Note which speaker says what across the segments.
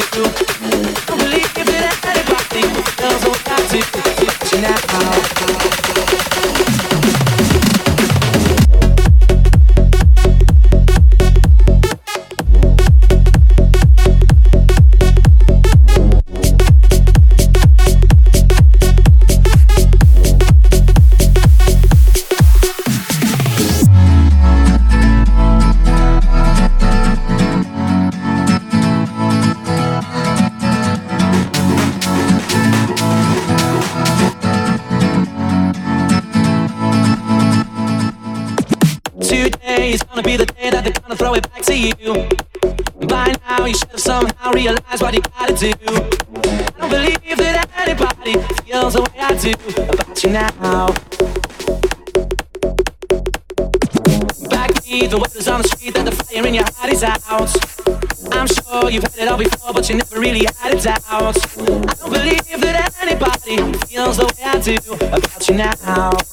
Speaker 1: to see that the fire in your heart is out. I'm sure you've had it all before, but you never really had it out. I don't believe that anybody feels the way I do about you now.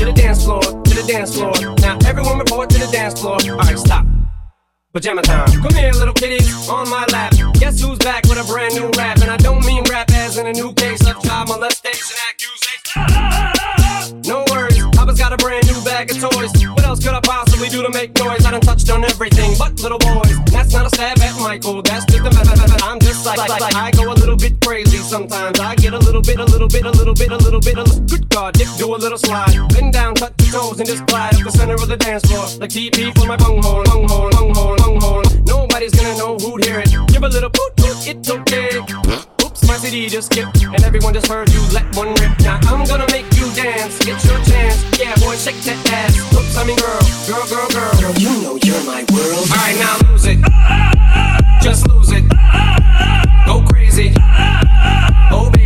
Speaker 2: To the dance floor, to the dance floor. Now everyone report to the dance floor. Alright, stop. Pajama time. Come here, little kitties, on my lap. Guess who's back with a brand new rap? And I don't mean rap as in a new case of child molestation accusation. No worries, Papa's got a brand new toys. What else could I possibly do to make noise? I done touched on everything but little boys. That's not a stab at Michael, that's just a method. I'm just like, like, like, I go a little bit crazy sometimes. I get a little bit, a little bit, a little bit, a little bit, a little Good God, dip, do a little slide. Bend down, touch your toes, and just glide up the center of the dance floor. Like TP for my bunghole, bunghole, bunghole, bunghole. Nobody's gonna know who'd hear it. Give a little poot, poot, it's okay. My CD just skipped, and everyone just heard you let one rip. Now I'm gonna make you dance, get your chance. Yeah, boy, shake that ass. Oops, I mean girl, girl, girl, girl. Girl,
Speaker 3: you know you're my world.
Speaker 2: Alright, now lose it. Just lose it. Go crazy. Oh baby,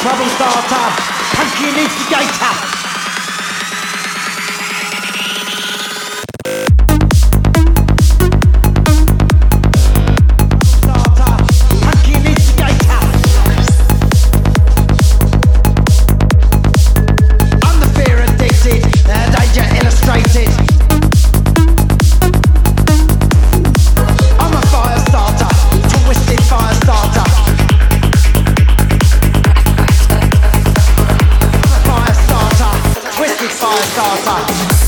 Speaker 4: trouble starter, punky instigator. star, star, star.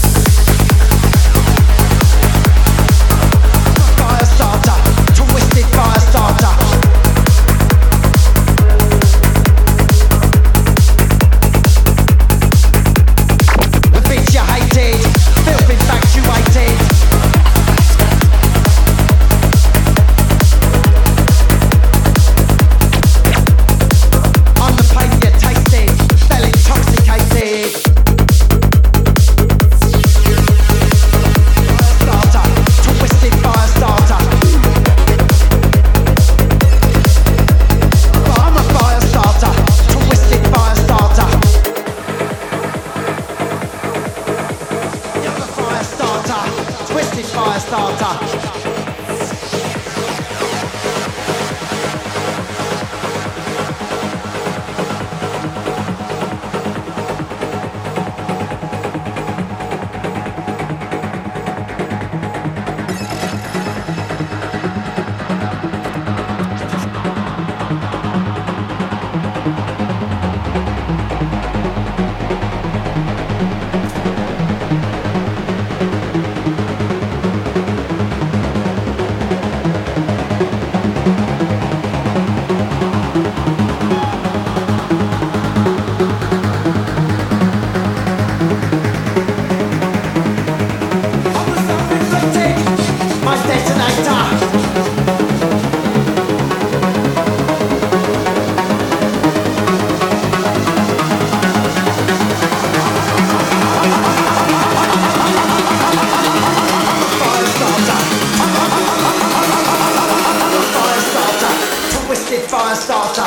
Speaker 4: starter.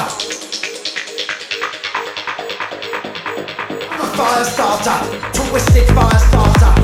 Speaker 4: I'm a fire starter, twisted fire starter.